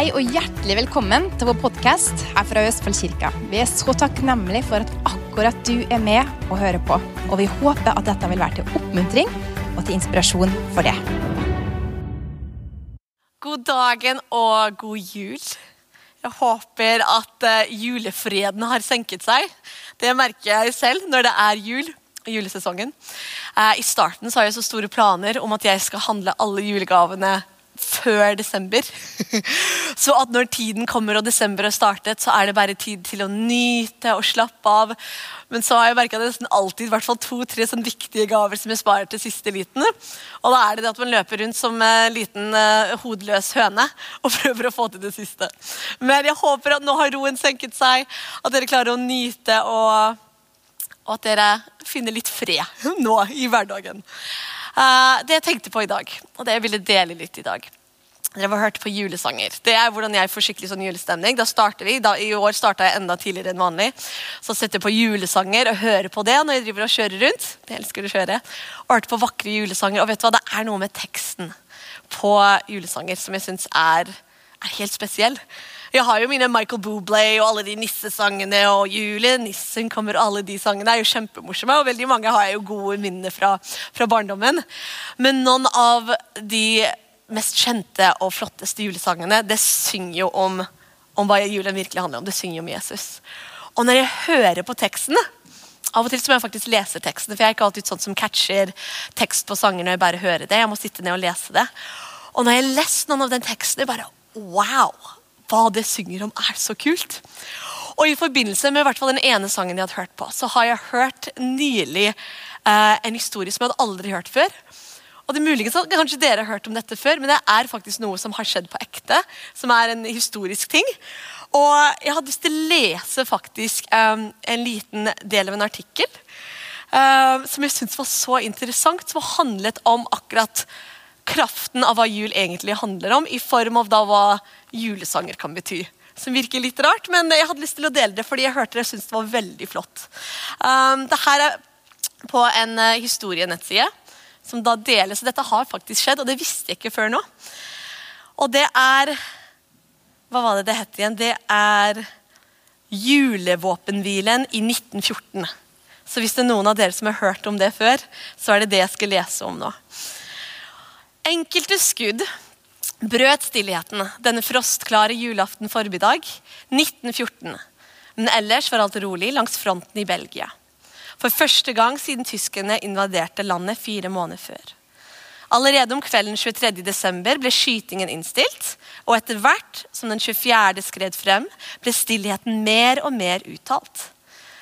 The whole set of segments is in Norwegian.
Hei og hjertelig velkommen til vår podkast her fra Østfoldkirka. Vi er så takknemlige for at akkurat du er med og hører på. Og vi håper at dette vil være til oppmuntring og til inspirasjon for det. God dagen og god jul. Jeg håper at eh, julefreden har senket seg. Det merker jeg selv når det er jul julesesongen. Eh, I starten så har jeg så store planer om at jeg skal handle alle julegavene før desember. Så at når tiden kommer og desember har startet, så er det bare tid til å nyte og slappe av. Men så har jeg merket nesten alltid hvert to-tre sånn viktige gaver som jeg sparer til siste liten. Og da er det det at man løper rundt som en liten uh, hodeløs høne og prøver å få til det siste. Men jeg håper at nå har roen senket seg, at dere klarer å nyte og, og at dere finner litt fred nå i hverdagen. Uh, det jeg tenkte på i dag, og det jeg ville dele litt i dag dere har hørt på julesanger. Det er hvordan jeg får skikkelig sånn julestemning. Da starter vi. Da, I år starta jeg enda tidligere enn vanlig. Så setter jeg på julesanger og hører på det når jeg driver og kjører rundt. Det elsker å kjøre. Og hørte på vakre julesanger. Og vet du hva, det er noe med teksten på julesanger som jeg syns er, er, helt spesiell. Jeg har jo mine Michael Bublé og alle de nissesangene og julenissen kommer og alle de sangene er jo kjempemorsomme. Og veldig mange har jeg jo gode minner fra, fra barndommen. Men noen av de mest kjente og flotteste julesangene det synger jo om, om hva julen virkelig handler om. Det synger jo om Jesus. Og når jeg hører på teksten Av og til så må jeg faktisk lese teksten, for jeg er ikke alltid sånn som catcher tekst på sanger når jeg bare hører det. Jeg må sitte ned og lese det. Og når jeg har lest noen av den teksten, jeg bare Wow! Hva det synger om, er så kult. Og i forbindelse med hvert fall den ene sangen jeg hadde hørt på, så har jeg hørt nylig eh, en historie som jeg hadde aldri hørt før. Og det er muligens at Kanskje dere har hørt om dette før, men det er faktisk noe som har skjedd på ekte. Som er en historisk ting. Og jeg hadde lyst til å lese faktisk eh, en liten del av en artikkel um, som jeg syntes var så interessant, som handlet om akkurat kraften av hva jul egentlig handler om, i form av da hva julesanger kan bety. Som virker litt rart, men jeg hadde lyst til å dele det fordi jeg hørte og syntes det var veldig flott. Um, det her er på en uh, historienettside som da deles. Dette har faktisk skjedd, og det visste jeg ikke før nå. Og det er Hva var det det het igjen? Det er julevåpenhvilen i 1914. Så hvis det er noen av dere som har hørt om det før, så er det det jeg skal lese om nå. Enkelte skudd brøt stillheten denne frostklare julaften formiddag 1914. Men ellers var alt rolig langs fronten i Belgia. For første gang siden tyskerne invaderte landet fire måneder før. Allerede om kvelden 23. desember ble skytingen innstilt, og etter hvert som den 24. skred frem, ble stillheten mer og mer uttalt.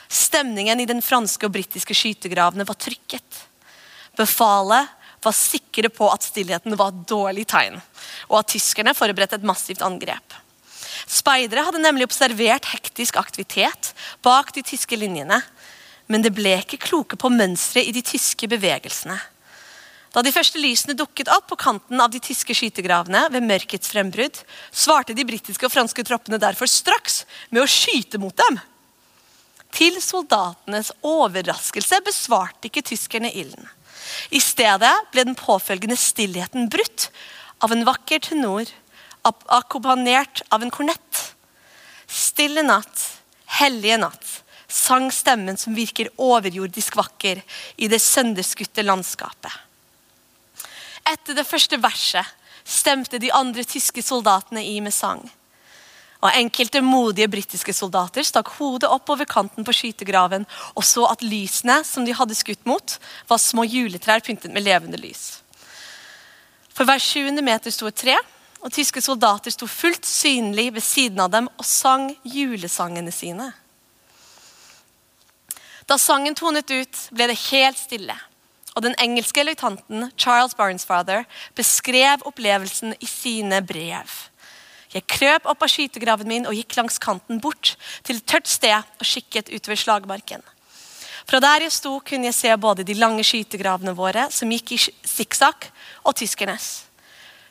Stemningen i den franske og britiske skytegravene var trykket. Befalet var sikre på at stillheten var et dårlig tegn, og at tyskerne forberedte et massivt angrep. Speidere hadde nemlig observert hektisk aktivitet bak de tyske linjene men det ble ikke kloke på mønsteret i de tyske bevegelsene. Da de første lysene dukket opp på kanten av de tyske skytegravene ved mørkets frembrudd, svarte de britiske og franske troppene derfor straks med å skyte mot dem. Til soldatenes overraskelse besvarte ikke tyskerne ilden. I stedet ble den påfølgende stillheten brutt av en vakker tenor akkompagnert av en kornett. Stille natt, hellige natt sang stemmen som virker overjordisk vakker i det sønderskutte landskapet. Etter det første verset stemte de andre tyske soldatene i med sang. Og Enkelte modige britiske soldater stakk hodet opp over kanten på skytegraven og så at lysene som de hadde skutt mot, var små juletrær pyntet med levende lys. For hver 700 meter sto et tre, og tyske soldater sto fullt synlig ved siden av dem og sang julesangene sine. Da sangen tonet ut, ble det helt stille. Og den engelske løytnanten Charles Barnsfather beskrev opplevelsen i sine brev. Jeg krøp opp av skytegraven min og gikk langs kanten bort til et tørt sted og kikket utover slagmarken. Fra der jeg sto, kunne jeg se både de lange skytegravene våre, som gikk i sikksakk, og tyskernes.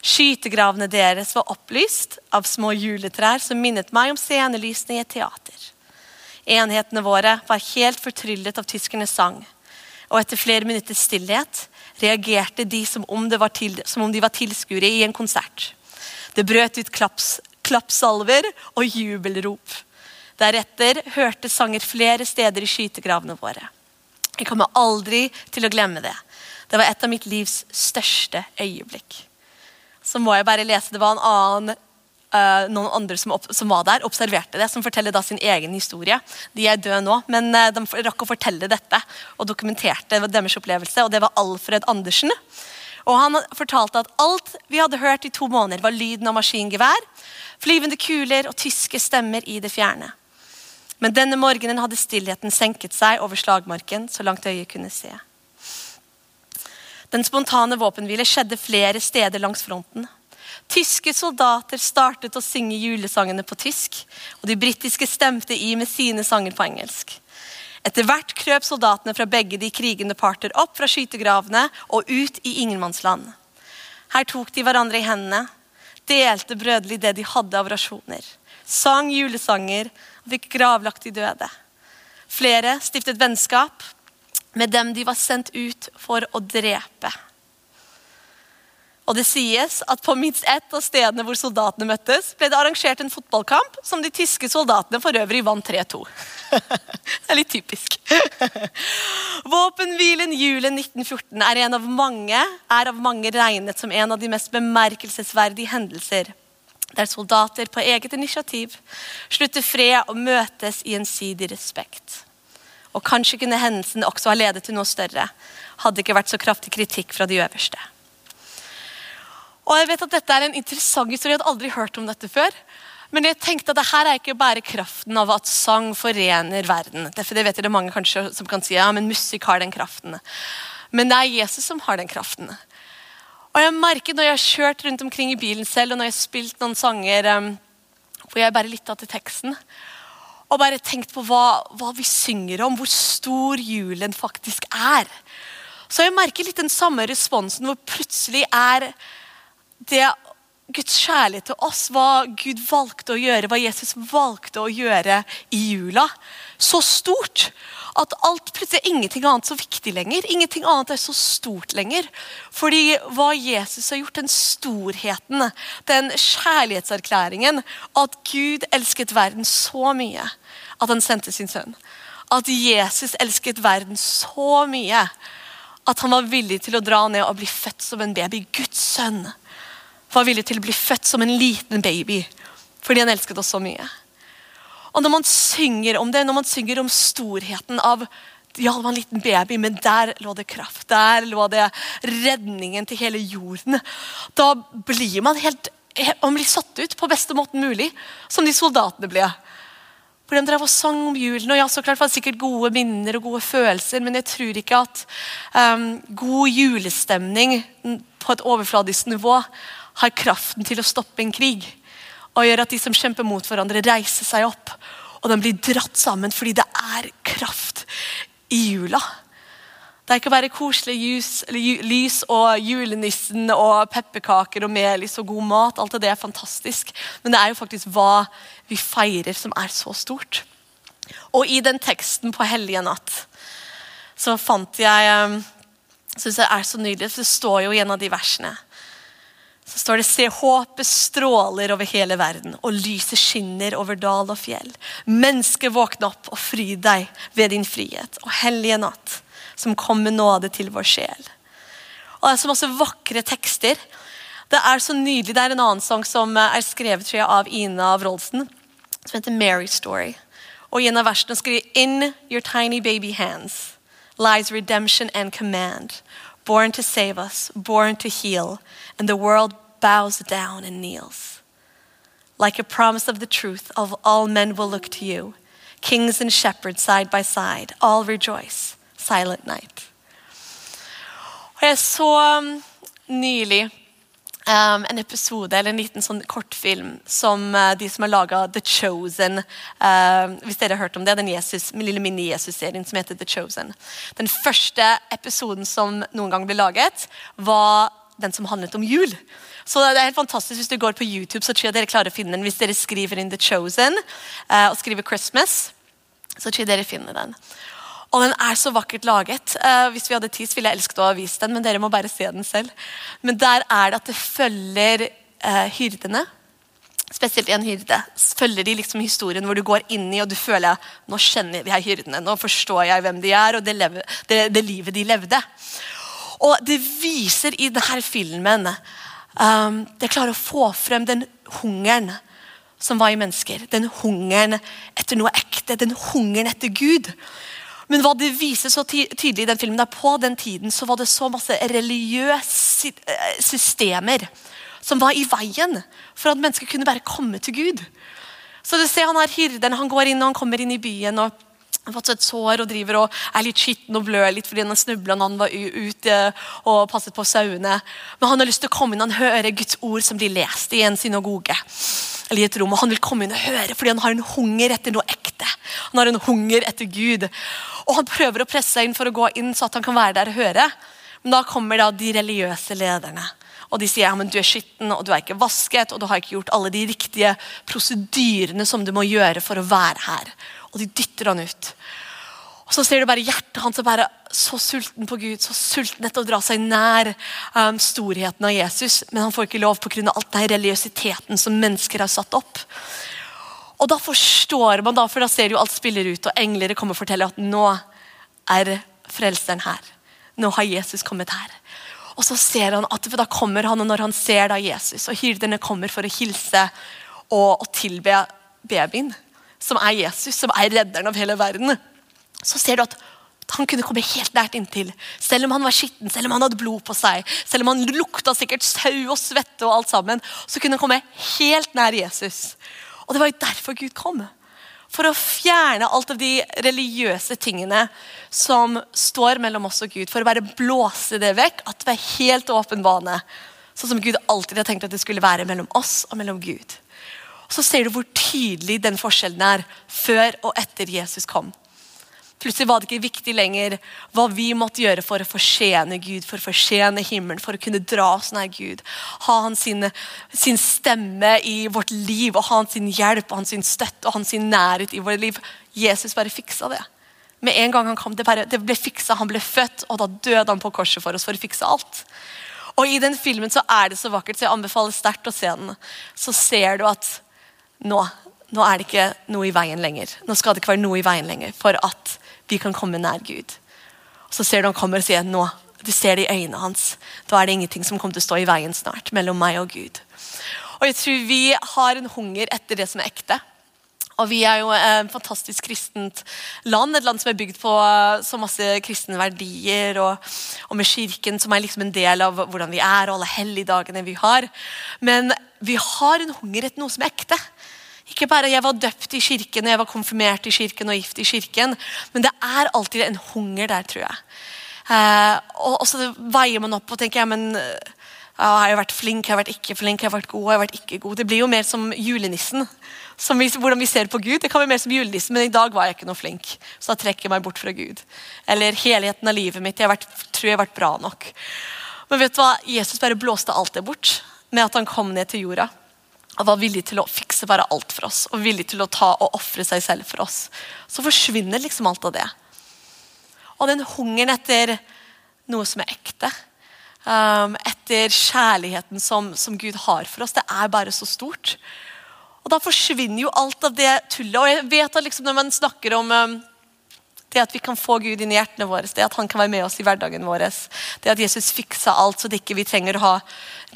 Skytegravene deres var opplyst av små juletrær som minnet meg om scenelysene i et teater. Enhetene våre var helt fortryllet av tyskernes sang. Og etter flere minutters stillhet reagerte de som om, til, som om de var tilskuere i en konsert. Det brøt ut klaps, klappsalver og jubelrop. Deretter hørte sanger flere steder i skytegravene våre. Jeg kommer aldri til å glemme det. Det var et av mitt livs største øyeblikk. Så må jeg bare lese. Det var en annen uh, noen andre som, opp, som, var der, observerte det, som forteller da sin egen historie. De er døde nå, men uh, de rakk å fortelle dette og dokumenterte deres opplevelse. og Det var Alfred Andersen. Og Han fortalte at alt vi hadde hørt i to måneder, var lyden av maskingevær, flyvende kuler og tyske stemmer i det fjerne. Men denne morgenen hadde stillheten senket seg over slagmarken så langt øyet kunne se. Den spontane våpenhvile skjedde flere steder langs fronten. Tyske soldater startet å synge julesangene på tysk, og de britiske stemte i med sine sanger på engelsk. Etter hvert krøp soldatene fra begge de krigende parter opp fra skytegravene og ut i ingenmannsland. Her tok de hverandre i hendene, delte brødelig det de hadde av rasjoner, sang julesanger og fikk gravlagt de døde. Flere stiftet vennskap med dem de var sendt ut for å drepe. Og det sies at på minst ett av stedene hvor soldatene møttes, ble det arrangert en fotballkamp som de tyske soldatene for øvrig vant 3-2. det er litt typisk. Våpenhvilen julen 1914 er, av mange, er av mange regnet som en av de mest bemerkelsesverdige hendelser. Der soldater på eget initiativ slutter fred og møtes i gjensidig respekt. Og kanskje kunne hendelsen også ha ledet til noe større, hadde ikke vært så kraftig kritikk fra de øverste. Og jeg vet at Dette er en interessant historie. Jeg hadde aldri hørt om dette før. Men jeg tenkte at det her er ikke bare kraften av at sang forener verden. Det vet dere mange kanskje som kan si ja, men musikk har den kraften. Men det er Jesus som har den kraften. Og jeg merket Når jeg har kjørt rundt omkring i bilen selv, og når jeg har spilt noen sanger um, hvor jeg bare lytta til teksten, og bare tenkt på hva, hva, vi synger om, hvor stor julen faktisk er, så jeg merker litt den samme responsen hvor plutselig er det Guds kjærlighet til oss, hva Gud valgte å gjøre, hva Jesus valgte å gjøre i jula, så stort at alt plutselig er ingenting annet så viktig lenger. Ingenting annet er så stort lenger. Fordi hva Jesus har gjort, den storheten, den kjærlighetserklæringen, at Gud elsket verden så mye at han sendte sin sønn. At Jesus elsket verden så mye at han var villig til å dra ned og bli født som en baby. Guds sønn var villig til å bli født som en liten baby fordi han elsket oss så mye. Og Når man synger om det, når man synger om storheten av ja, det var en liten baby, men der lå det kraft. Der lå det redningen til hele jorden. Da blir man helt man blir satt ut på beste måten mulig, som de soldatene ble. For de drev og sang om julen, og ja, så klart var det sikkert gode minner og gode følelser, men jeg tror ikke at um, god julestemning på et overfladisk nivå har kraften til å stoppe en krig. Og gjør at de som kjemper mot hverandre, reiser seg opp. Og de blir dratt sammen fordi det er kraft i jula. Det er ikke bare koselig lys, lys og julenissen og pepperkaker og melis og god mat. Alt det er fantastisk. Men det er jo faktisk hva vi feirer som er så stort. Og i den teksten på hellige natt så fant jeg Syns synes jeg er så nydelig, for det står jo i en av de versene så står det Se, håpet stråler over hele verden, og lyset skinner over dal og fjell. Mennesket våkne opp og fry deg ved din frihet. Og hellige natt, som kom med nåde til vår sjel. Og Det er så masse vakre tekster. Det er så nydelig. Det er en annen sang som er skrevet tror jeg, av Ina Wroldsen, som heter Mary Story. Og I en av versene skriver In your tiny baby hands lies redemption and command born to save us, born to heal, and the world bows down and kneels. Like a promise of the truth of all men will look to you, kings and shepherds side by side, all rejoice, silent night. Og jeg så um, nylig um, en episode eller en liten sånn kortfilm som uh, de som har laga The Chosen. Uh, hvis dere har hørt om det, Den Jesus, lille mini-Jesus-serien som heter The Chosen. Den første episoden som noen gang ble laget, var den som handlet om jul. Så det er helt fantastisk Hvis du går på YouTube, så tror jeg dere klarer å finne den. Hvis dere skriver inn The Chosen uh, og skriver Christmas, så tror jeg dere finner den. Og den er så vakkert laget. Uh, hvis vi hadde tid, ville jeg elsket å ha vist den, men dere må bare se den selv. Men der er det at det følger uh, hyrdene spesielt en hyrde, følger de liksom historien hvor du går inn i og du føler nå kjenner her hyrdene, nå forstår jeg hvem de er, og det, leve, det, det livet de levde. Og det viser i denne filmen um, Det klarer å få frem den hungeren som var i mennesker. Den hungeren etter noe ekte, den hungeren etter Gud. Men hva det viser så tydelig i den filmen er på den tiden så var det så masse religiøse eh, systemer som var i veien for at mennesker kunne bare komme til Gud. Så du ser han her Hyrden han går inn og han kommer inn i byen og han har fått et sår og driver og er litt skitten og blør litt fordi han snubla når han var ute og passet på sauene. Men han har lyst til å komme inn og høre Guds ord som blir lest i en synagoge. Eller i et rom, og Han vil komme inn og høre fordi han har en hunger etter noe ekte. Han har en hunger etter Gud. Og Han prøver å presse seg inn for å gå inn så at han kan være der og høre. Men da kommer da de religiøse lederne. Og de sier ja, men du er skitten og du er ikke vasket og du har ikke gjort alle de riktige prosedyrene som du må gjøre for å være her. Og de dytter han ut. Og Så ser du bare hjertet hans er så sulten på Gud, så sulten etter å dra seg nær um, storheten av Jesus. Men han får ikke lov pga. alt den religiøsiteten som mennesker har satt opp. Og da forstår man, da, for da ser jo alt spiller ut, og engler kommer og forteller at nå er frelseren her. Nå har Jesus kommet her. Og så ser han at da kommer han, og når han ser da Jesus, og hyrdene kommer for å hilse og, og tilbe babyen, som er Jesus, som er redderen av hele verden så ser du at han kunne komme helt nært inntil. Selv om han var skitten, selv om han hadde blod på seg, selv om han lukta sikkert sau og svette, og alt sammen, så kunne han komme helt nær Jesus. Og Det var jo derfor Gud kom. For å fjerne alt av de religiøse tingene som står mellom oss og Gud. For å bare blåse det vekk, at det var helt åpen bane. Sånn som Gud alltid har tenkt at det skulle være mellom oss og mellom Gud. Og Så ser du hvor tydelig den forskjellen er før og etter Jesus kom. Plutselig var det ikke viktig lenger hva vi måtte gjøre for å fortjene Gud, for å fortjene himmelen, for å kunne dra oss nær Gud. Ha hans sin, sin, stemme i vårt liv, og ha hans sin hjelp, og hans sin støtte og hans sin nærhet i vårt liv. Jesus bare fiksa det. Med en gang han kom, Det, bare, det ble fiksa, han ble født, og da døde han på korset for oss for å fikse alt. Og I den filmen så er det så vakkert, så jeg anbefaler sterkt å se den. Så ser du at nå, nå er det ikke noe i veien lenger. Nå skal det ikke være noe i veien lenger for at vi kan komme nær Gud. Så ser du han kommer og sier nå, du ser det i øynene hans. Da er det ingenting som kommer til å stå i veien snart mellom meg og Gud. Og jeg tror vi har en hunger etter det som er ekte. Og Vi er jo et fantastisk kristent land, et land som er bygd på så masse kristne verdier. Og, og med kirken, som er liksom en del av hvordan vi er, og alle helligdagene vi har. Men vi har en hunger etter noe som er ekte. Ikke bare jeg var døpt i kirken og jeg var konfirmert i kirken og gift i kirken, men det er alltid en hunger der, tror jeg. Eh, og, så veier man opp og tenker ja, men ja, har jeg vært flink, har jeg vært ikke flink, har jeg vært god, har jeg vært ikke god. Det blir jo mer som julenissen. Som vi, hvordan vi ser på Gud. Det kan være mer som julenissen, men i dag var jeg ikke noe flink. Så da trekker jeg meg bort fra Gud. Eller helheten av livet mitt. Jeg har vært, tror jeg har vært bra nok. Men vet du hva? Jesus bare blåste alt det bort med at han kom ned til jorda og var villig til å fikse bare alt for oss og villig til å ta og ofre seg selv for oss, så forsvinner liksom alt av det. Og den hungeren etter noe som er ekte, um, etter kjærligheten som, som, Gud har for oss, det er bare så stort. Og da forsvinner jo alt av det tullet. Og jeg vet at liksom når man snakker om um, det at vi kan få Gud inn i hjertene våre, det at han kan være med oss i hverdagen vår, det at Jesus fiksa alt så det ikke vi trenger å ha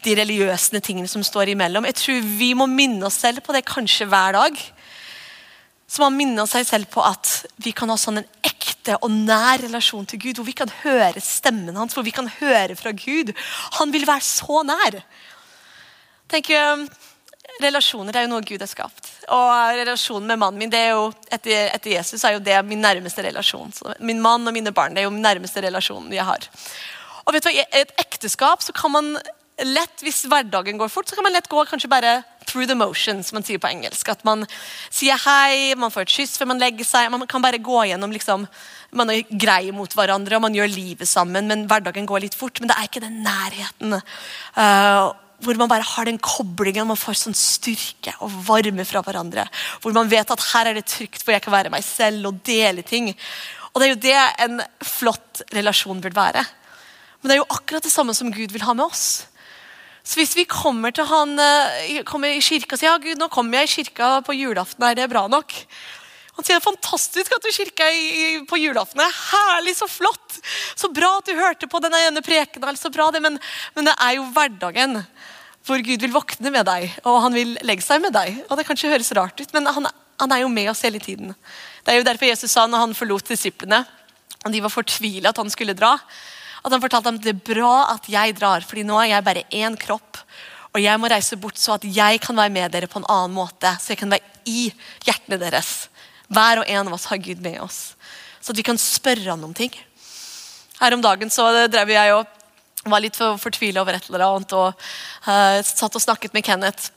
de religiøse tingene som står imellom. Jeg tror vi må minne oss selv på det kanskje hver dag. Så man minner seg selv på at vi kan ha sånn en ekte og nær relasjon til Gud. Hvor vi kan høre stemmen hans, hvor vi kan høre fra Gud. Han vil være så nær. Tenk, Relasjoner er jo noe Gud har skapt. Og relasjonen med mannen min det er jo, etter, etter Jesus er jo det min nærmeste relasjon. Så min mann og mine barn det er jo min nærmeste relasjon jeg har. Og vet du hva, I et ekteskap så kan man lett, hvis hverdagen går fort, så kan man lett gå kanskje bare through the motion, som man sier på engelsk. At man sier hei, man får et kyss før man legger seg. Man kan bare gå gjennom liksom, Man er grei mot hverandre og man gjør livet sammen, men hverdagen går litt fort. Men det er ikke den nærheten. Uh, hvor man bare har den koblingen, man får sånn styrke og varme fra hverandre. Hvor man vet at her er det trygt, hvor jeg kan være meg selv og dele ting. Og Det er jo det en flott relasjon burde være. Men det er jo akkurat det samme som Gud vil ha med oss. Så hvis vi kommer til han eh, kommer i kirka og sier ja Gud, nå kommer jeg i kirka på julaften, er det bra nok? Han sier det er fantastisk at du kirka på julaften. Er herlig, så flott. Så bra at du hørte på denne ene prekenen. Så bra det, men, men det er jo hverdagen hvor Gud vil våkne med deg, og han vil legge seg med deg. Og Det kanskje høres rart ut, men han, han er jo med oss hele tiden. Det er jo derfor Jesus sa når han forlot disiplene, og de var fortvila at han skulle dra, at han fortalte dem det er bra at jeg drar, fordi nå er jeg bare én kropp. Og jeg må reise bort så at jeg kan være med dere på en annen måte. Så jeg kan være i hjertene deres. Hver og en av oss har Gud med oss. Så at vi kan spørre han om ting. Her om dagen så drev jeg og var litt for fortvila over et eller annet. Og uh, satt og snakket med Kenneth.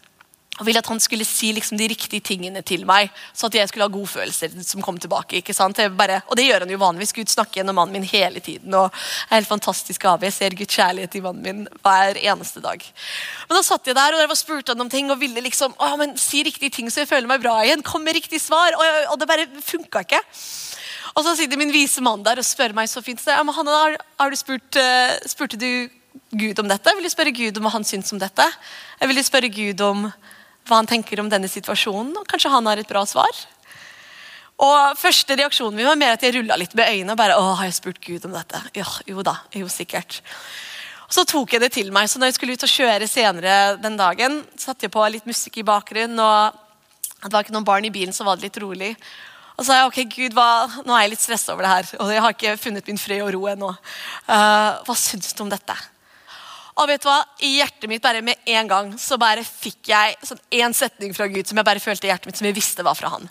Og ville at han skulle si liksom de riktige tingene til meg, så at jeg skulle ha godfølelser som kom tilbake. ikke sant? Jeg Bare, og det gjør han jo vanligvis. Gud snakker gjennom mannen min hele tiden. og er helt fantastisk av. Jeg ser Guds kjærlighet i mannen min hver eneste dag. Men da satt jeg der og var spurte han om ting og ville liksom å, men si riktige ting så jeg føler meg bra igjen. Kom med riktig svar. Og, og det bare funka ikke. Og så sitter min vise mann der og spør meg så fint så, men Hanne, har, har du spurt, uh, Spurte du Gud om dette? Jeg du spørre Gud om hva han syns om dette. Jeg vil spørre Gud om hva han tenker om denne situasjonen, og kanskje han har et bra svar. Og Første reaksjonen min var mer at jeg rulla litt med øynene. og bare, å, har jeg spurt Gud om dette? Ja, jo da, jo sikkert. Så tok jeg det til meg, så når jeg skulle ut og kjøre senere den dagen, satte jeg på litt musikk i bakgrunnen, og det var ikke noen barn i bilen, så var det litt rolig. Og så sa jeg ok, Gud, hva, nå er jeg litt stressa over det her, og jeg har ikke funnet min fred og ro ennå. Uh, hva syns du om dette? Og vet du hva? I hjertet mitt bare med en gang så bare fikk jeg sånn setning fra Gud som jeg bare følte i hjertet mitt som jeg visste var fra han.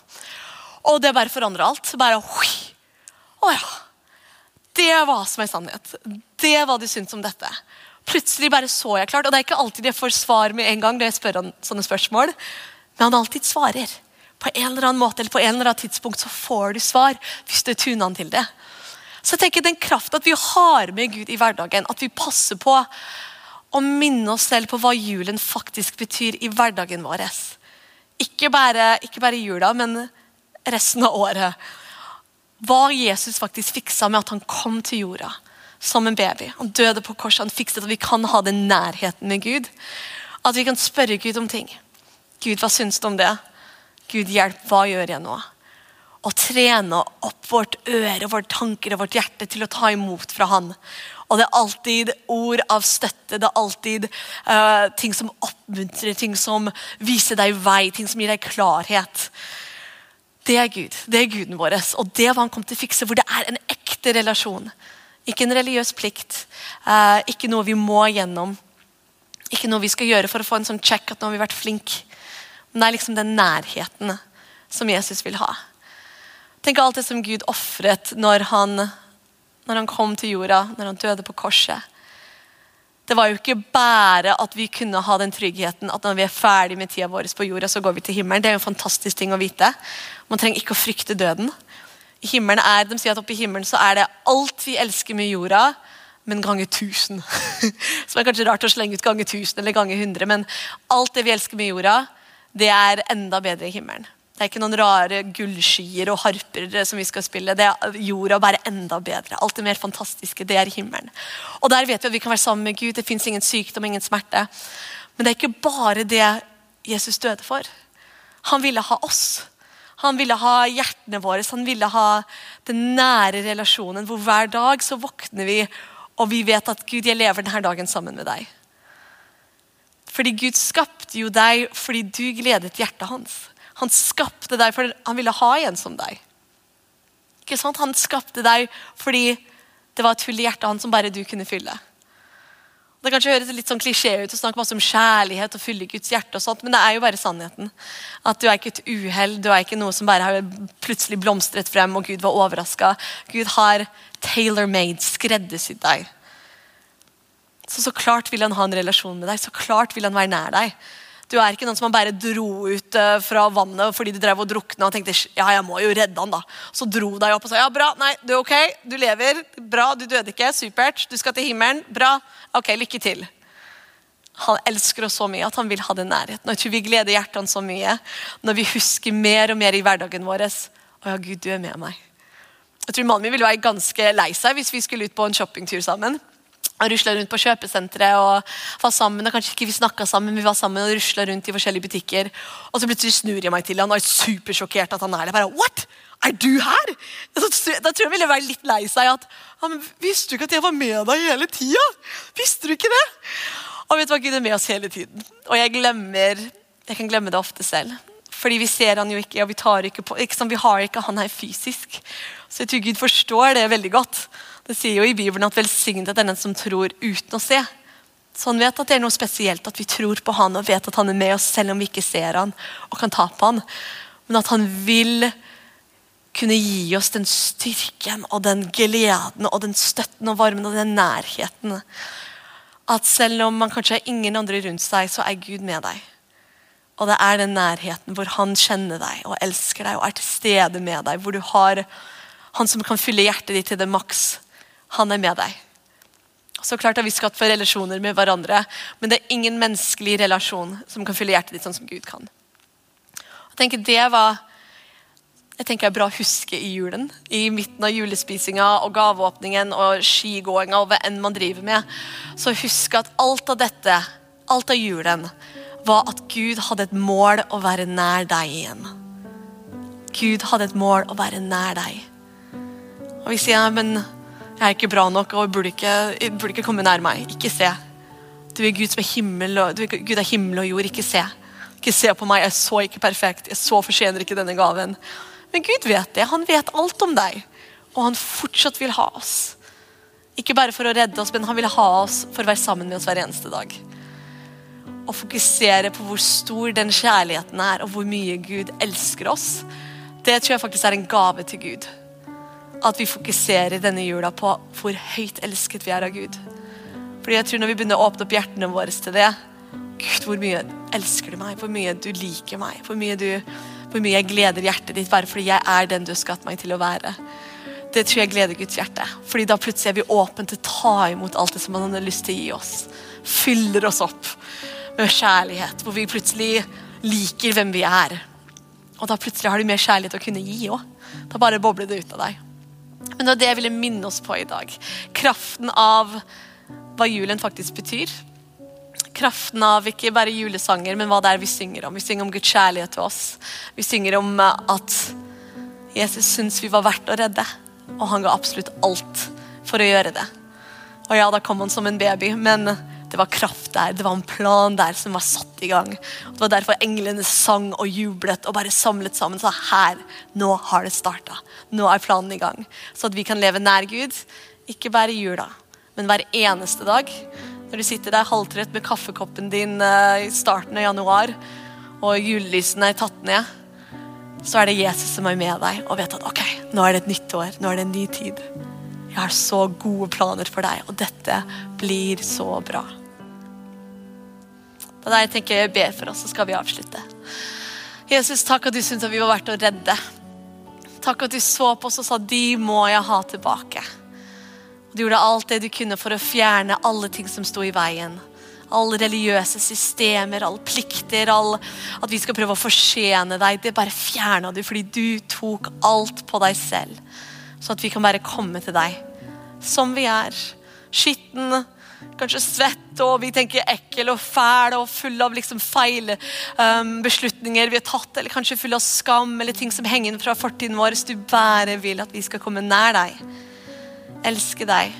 Og det bare forandra alt. Bare hui. Å ja. Det var som en sannhet. Det var det syntes om dette. Plutselig bare så jeg klart. Og det er ikke alltid jeg får svar med en gang når jeg spør han sånne spørsmål. Men han alltid svarer. På en eller annen måte eller på en eller annen tidspunkt så får du svar hvis du tuner han til det. Så jeg tenker Den kraften at vi har med Gud i hverdagen, at vi passer på å minne oss selv på hva julen faktisk betyr i hverdagen vår. Ikke bare, ikke bare jula, men resten av året. Hva Jesus faktisk fiksa med at han kom til jorda som en baby. Han døde på korset, han fikset at vi kan ha den nærheten med Gud. At vi kan spørre Gud om ting. Gud, hva syns du om det? Gud, hjelp, hva gjør jeg nå? Og trene opp vårt øre, våre tanker og vårt hjerte til å ta imot fra Han. Og det er alltid ord av støtte, det er alltid uh, ting som oppmuntrer, ting som viser deg vei, ting som gir deg klarhet. Det er Gud. Det er guden vår. Og det var han kom til å fikse, hvor det er en ekte relasjon. Ikke en religiøs plikt, uh, ikke noe vi må gjennom. Ikke noe vi skal gjøre for å få en sånn check at nå har vi vært flink. Men det er liksom den nærheten som Jesus vil ha. Tenk alt det som Gud ofret når han, når han kom til jorda, når han døde på korset. Det var jo ikke bare at vi kunne ha den tryggheten at når vi er ferdig med tida vår på jorda, så går vi til himmelen. Det er jo en fantastisk ting å vite. Man trenger ikke å frykte døden. Himmelen er, De sier at oppe i himmelen så er det alt vi elsker med jorda, men ganger tusen. Som er kanskje rart å slenge ut ganger tusen eller ganger hundre, men alt det vi elsker med jorda, det er enda bedre i himmelen. Det er ikke noen rare gullskyer og harper som vi skal spille. Det er jorda bare enda bedre. Alt det mer fantastiske, det er himmelen. Og der vet vi at vi kan være sammen med Gud. Det fins ingen sykdom, ingen smerte. Men det er ikke bare det Jesus døde for. Han ville ha oss. Han ville ha hjertene våre, han ville ha den nære relasjonen hvor hver dag så våkner vi og vi vet at Gud, jeg lever denne dagen sammen med deg. Fordi Gud skapte jo deg fordi du gledet hjertet hans. Han skapte deg fordi han ville ha en som deg. Ikke sant? Han skapte deg fordi det var et hull i hjertet hans som bare du kunne fylle. Det kanskje høres litt sånn klisjé ut å snakke masse om kjærlighet og fylle Guds hjerte, og sånt, men det er jo bare sannheten. At Du er ikke et uhell, du er ikke noe som bare har plutselig blomstret frem og Gud var overraska. Gud har tailor-made, skreddersydd deg. Så så klart vil han ha en relasjon med deg, så klart vil han være nær deg. Du er ikke noen som han bare dro ut eh, fra vannet fordi du drev og drukna og tenkte ja, jeg må jo redde han da. Så dro deg opp og sa ja, bra, nei, du er ok, du lever, bra, du døde ikke, supert, du skal til himmelen, bra, ok, lykke til. Han elsker oss så mye at han vil ha den nærheten. Og jeg tror vi gleder hjertene så mye når vi husker mer og mer i hverdagen vår. Å ja, Gud, du er med meg. Jeg tror Mannen min ville være ganske lei seg hvis vi skulle ut på en shoppingtur sammen. Og rusla rundt på kjøpesenteret og var sammen. og kanskje ikke Vi snakket sammen, men vi var sammen og rusla rundt i forskjellige butikker. Og så plutselig snur jeg meg til han og er supersjokkert at han er der. Bare, What? Er du her? Da tror jeg han ville være litt lei seg. at, ja, men Visste du ikke at jeg var med deg hele tida? Visste du ikke det? Og vet du hva, Gud er med oss hele tiden. Og jeg glemmer, jeg kan glemme det ofte selv. Fordi vi ser han jo ikke, og vi, tar ikke på, ikke sånn, vi har ikke han her fysisk. Så jeg tror Gud forstår det veldig godt. Det sier jo i Bibelen at velsignet er den som tror uten å se. Så han vet at det er noe spesielt at vi tror på han og vet at han er med oss selv om vi ikke ser han og kan ta på han. Men at han vil kunne gi oss den styrken og den gleden og den støtten og varmen og den nærheten. At selv om man kanskje har ingen andre rundt seg, så er Gud med deg. Og det er den nærheten hvor han kjenner deg og elsker deg og er til stede med deg. Hvor du har han som kan fylle hjertet ditt til det maks. Han er med deg. Så klart har vi skapt for relasjoner med hverandre, men det er ingen menneskelig relasjon som kan fylle hjertet ditt sånn som Gud kan. Jeg tenker Det var jeg tenker er bra å huske i julen. I midten av julespisinga og gaveåpningen og skigåinga og hva enn man driver med. Så husk at alt av dette, alt av julen, var at Gud hadde et mål å være nær deg igjen. Gud hadde et mål å være nær deg. Og vi sier men jeg er ikke bra nok og burde ikke, burde ikke komme nær meg. Ikke se. Du er Gud som er himmel og, er Gud er himmel og jord. Ikke se. Ikke se på meg. Jeg er så ikke perfekt. Jeg så fortjener ikke denne gaven. Men Gud vet det. Han vet alt om deg. Og han fortsatt vil ha oss. Ikke bare for å redde oss, men han vil ha oss for å være sammen med oss hver eneste dag. Å fokusere på hvor stor den kjærligheten er, og hvor mye Gud elsker oss, det tror jeg faktisk er en gave til Gud. At vi fokuserer denne jula på hvor høyt elsket vi er av Gud. Fordi jeg tror Når vi begynner å åpne opp hjertene våre til det Gud, hvor mye elsker du meg? Hvor mye du liker meg? Hvor mye du hvor mye jeg gleder hjertet ditt bare fordi jeg er den du har skapt meg til å være. Det tror jeg gleder Guds hjerte. Fordi da plutselig er vi åpne til å ta imot alt det som han har lyst til å gi oss. Fyller oss opp med kjærlighet, hvor vi plutselig liker hvem vi er. Og da plutselig har du mer kjærlighet å kunne gi òg. Da bare bobler det ut av deg. Men det er det jeg ville minne oss på i dag. Kraften av hva julen faktisk betyr kraften av ikke bare julesanger, men hva det er vi synger om. Vi synger om Guds kjærlighet til oss. Vi synger om eh, at Jesus syntes vi var verdt å redde, og han ga absolutt alt for å gjøre det. Og ja, da kom han som en baby, men det var kraft der, det var en plan der som var satt i gang. Og det var derfor englene sang og jublet og bare samlet sammen. Så her, nå har det starta. Nå er planen i gang. Så at vi kan leve nær Gud, ikke bare i jula, men hver eneste dag. Når du sitter der halvtrøtt med kaffekoppen din eh, i starten av januar, og julelysene er tatt ned, så er det Jesus som er med deg og vet at ok, nå er det et nytt år, nå er det en ny tid. Jeg har så gode planer for deg, og dette blir så bra. Er der tenker jeg ber for oss, så skal vi avslutte. Jesus, takk at du syntes at vi var verdt å redde. Takk at du så på oss og sa de må jeg ha tilbake. Du gjorde alt det du kunne for å fjerne alle ting som sto i veien. Alle religiøse systemer, alle plikter, all, at vi skal prøve å fortjene deg. Det bare fjerna du fordi du tok alt på deg selv. Så at vi kan bare komme til deg som vi er. Skitten, kanskje svett, og vi tenker ekkel og fæl og full av liksom feil um, beslutninger vi har tatt, eller kanskje full av skam eller ting som henger fra fortiden vår. Hvis du bare vil at vi skal komme nær deg elske deg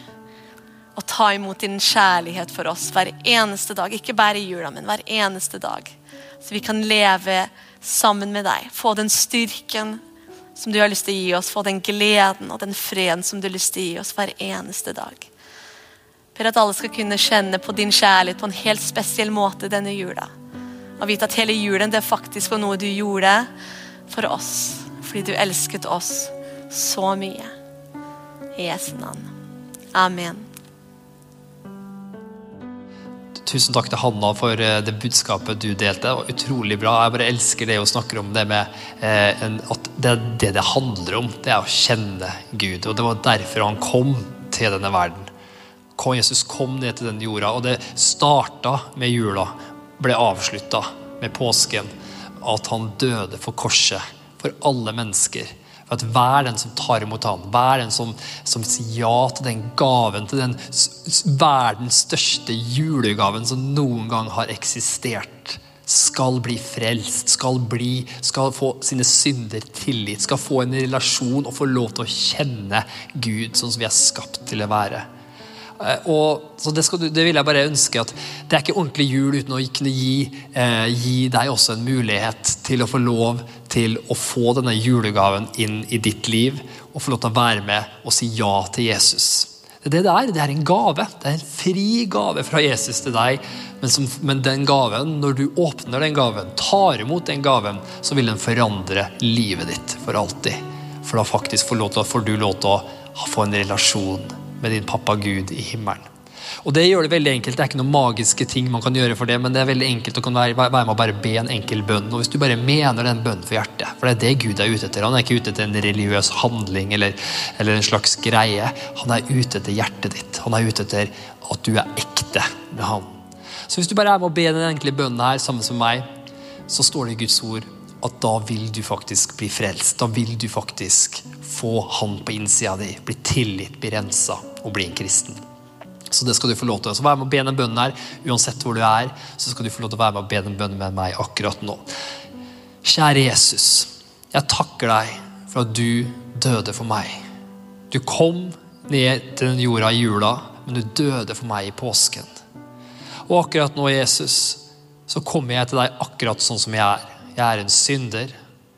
og ta imot din kjærlighet for oss hver eneste dag. Ikke bare i jula, men hver eneste dag. Så vi kan leve sammen med deg. Få den styrken som du har lyst til å gi oss. Få den gleden og den freden som du har lyst til å gi oss hver eneste dag. For at alle skal kunne kjenne på din kjærlighet på en helt spesiell måte denne jula. Og vite at hele julen det faktisk var noe du gjorde for oss. Fordi du elsket oss så mye. I Jesu navn. Amen. Tusen takk til Hanna for eh, det budskapet du delte. Det var utrolig bra. Jeg bare elsker det å snakke om det med eh, at det, det handler om, det er å kjenne Gud. Og Det var derfor han kom til denne verden. Jesus kom ned til denne jorda, og det starta med jula. Ble avslutta med påsken. At han døde for korset for alle mennesker For at Vær den som tar imot ham, vær den som, som sier ja til den gaven, til den verdens største julegaven som noen gang har eksistert. Skal bli frelst, skal, bli, skal få sine synder tilgitt, skal få en relasjon og få lov til å kjenne Gud sånn som vi er skapt til å være. Eh, og, så det, du, det, vil jeg bare ønske at det er ikke ordentlig jul uten å kunne gi, eh, gi, deg også en mulighet til å få lov til å få denne julegaven inn i ditt liv og få lov til å være med og si ja til Jesus. Det er det er. En gave. Det er en fri gave fra Jesus til deg. Men, som, men den gaven, når du åpner den gaven, tar imot den gaven, så vil den forandre livet ditt for alltid. For da faktisk får, til, får du lov til å få en relasjon med din pappa Gud i himmelen. Og Det gjør det veldig enkelt. Det er ikke noen magiske ting man kan gjøre for det, men det er veldig enkelt å være, være med å bare be en enkel bønn. Og Hvis du bare mener den bønnen for hjertet, for det er det Gud er ute etter. Han er ikke ute etter en religiøs handling eller, eller en slags greie. Han er ute etter hjertet ditt. Han er ute etter at du er ekte med ham. Så hvis du bare er med å be den enkle bønnen her sammen med meg, så står det i Guds ord at da vil du faktisk bli frelst. Da vil du faktisk få Han på innsida di, bli tilgitt, bli rensa og bli en kristen. Så det skal du få lov til. Så vær med å be den bønnen her, uansett hvor du er. Så skal du få lov til å være med og be den bønnen med meg akkurat nå. Kjære Jesus, jeg takker deg for at du døde for meg. Du kom ned til den jorda i jula, men du døde for meg i påsken. Og akkurat nå, Jesus, så kommer jeg til deg akkurat sånn som jeg er. Jeg er en synder.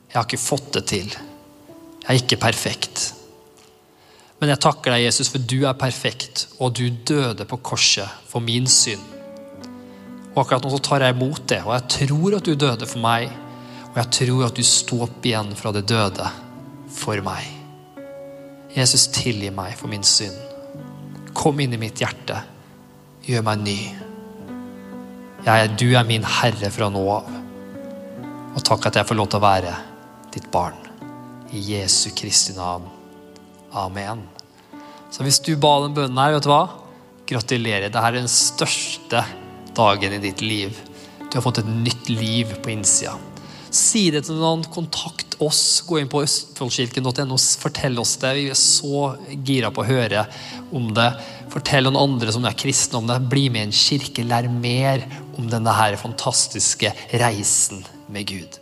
Jeg har ikke fått det til. Jeg er ikke perfekt. Men jeg takker deg, Jesus, for du er perfekt, og du døde på korset for min synd. Og akkurat nå så tar jeg imot det, og jeg tror at du døde for meg. Og jeg tror at du sto opp igjen fra det døde for meg. Jesus, tilgi meg for min synd. Kom inn i mitt hjerte. Gjør meg ny. Jeg, du er min herre fra nå av. Og takk at jeg får lov til å være ditt barn. I Jesu Kristi navn. Amen. Så hvis du ba den bønnen her, vet du hva? Gratulerer. Dette er den største dagen i ditt liv. Du har fått et nytt liv på innsida. Si det til noen. Kontakt oss. Gå inn på østfoldkirken.no. Fortell oss det. Vi er så gira på å høre om det. Fortell noen andre som er kristne om det. Bli med i en kirke. Lær mer om denne her fantastiske reisen med Gud.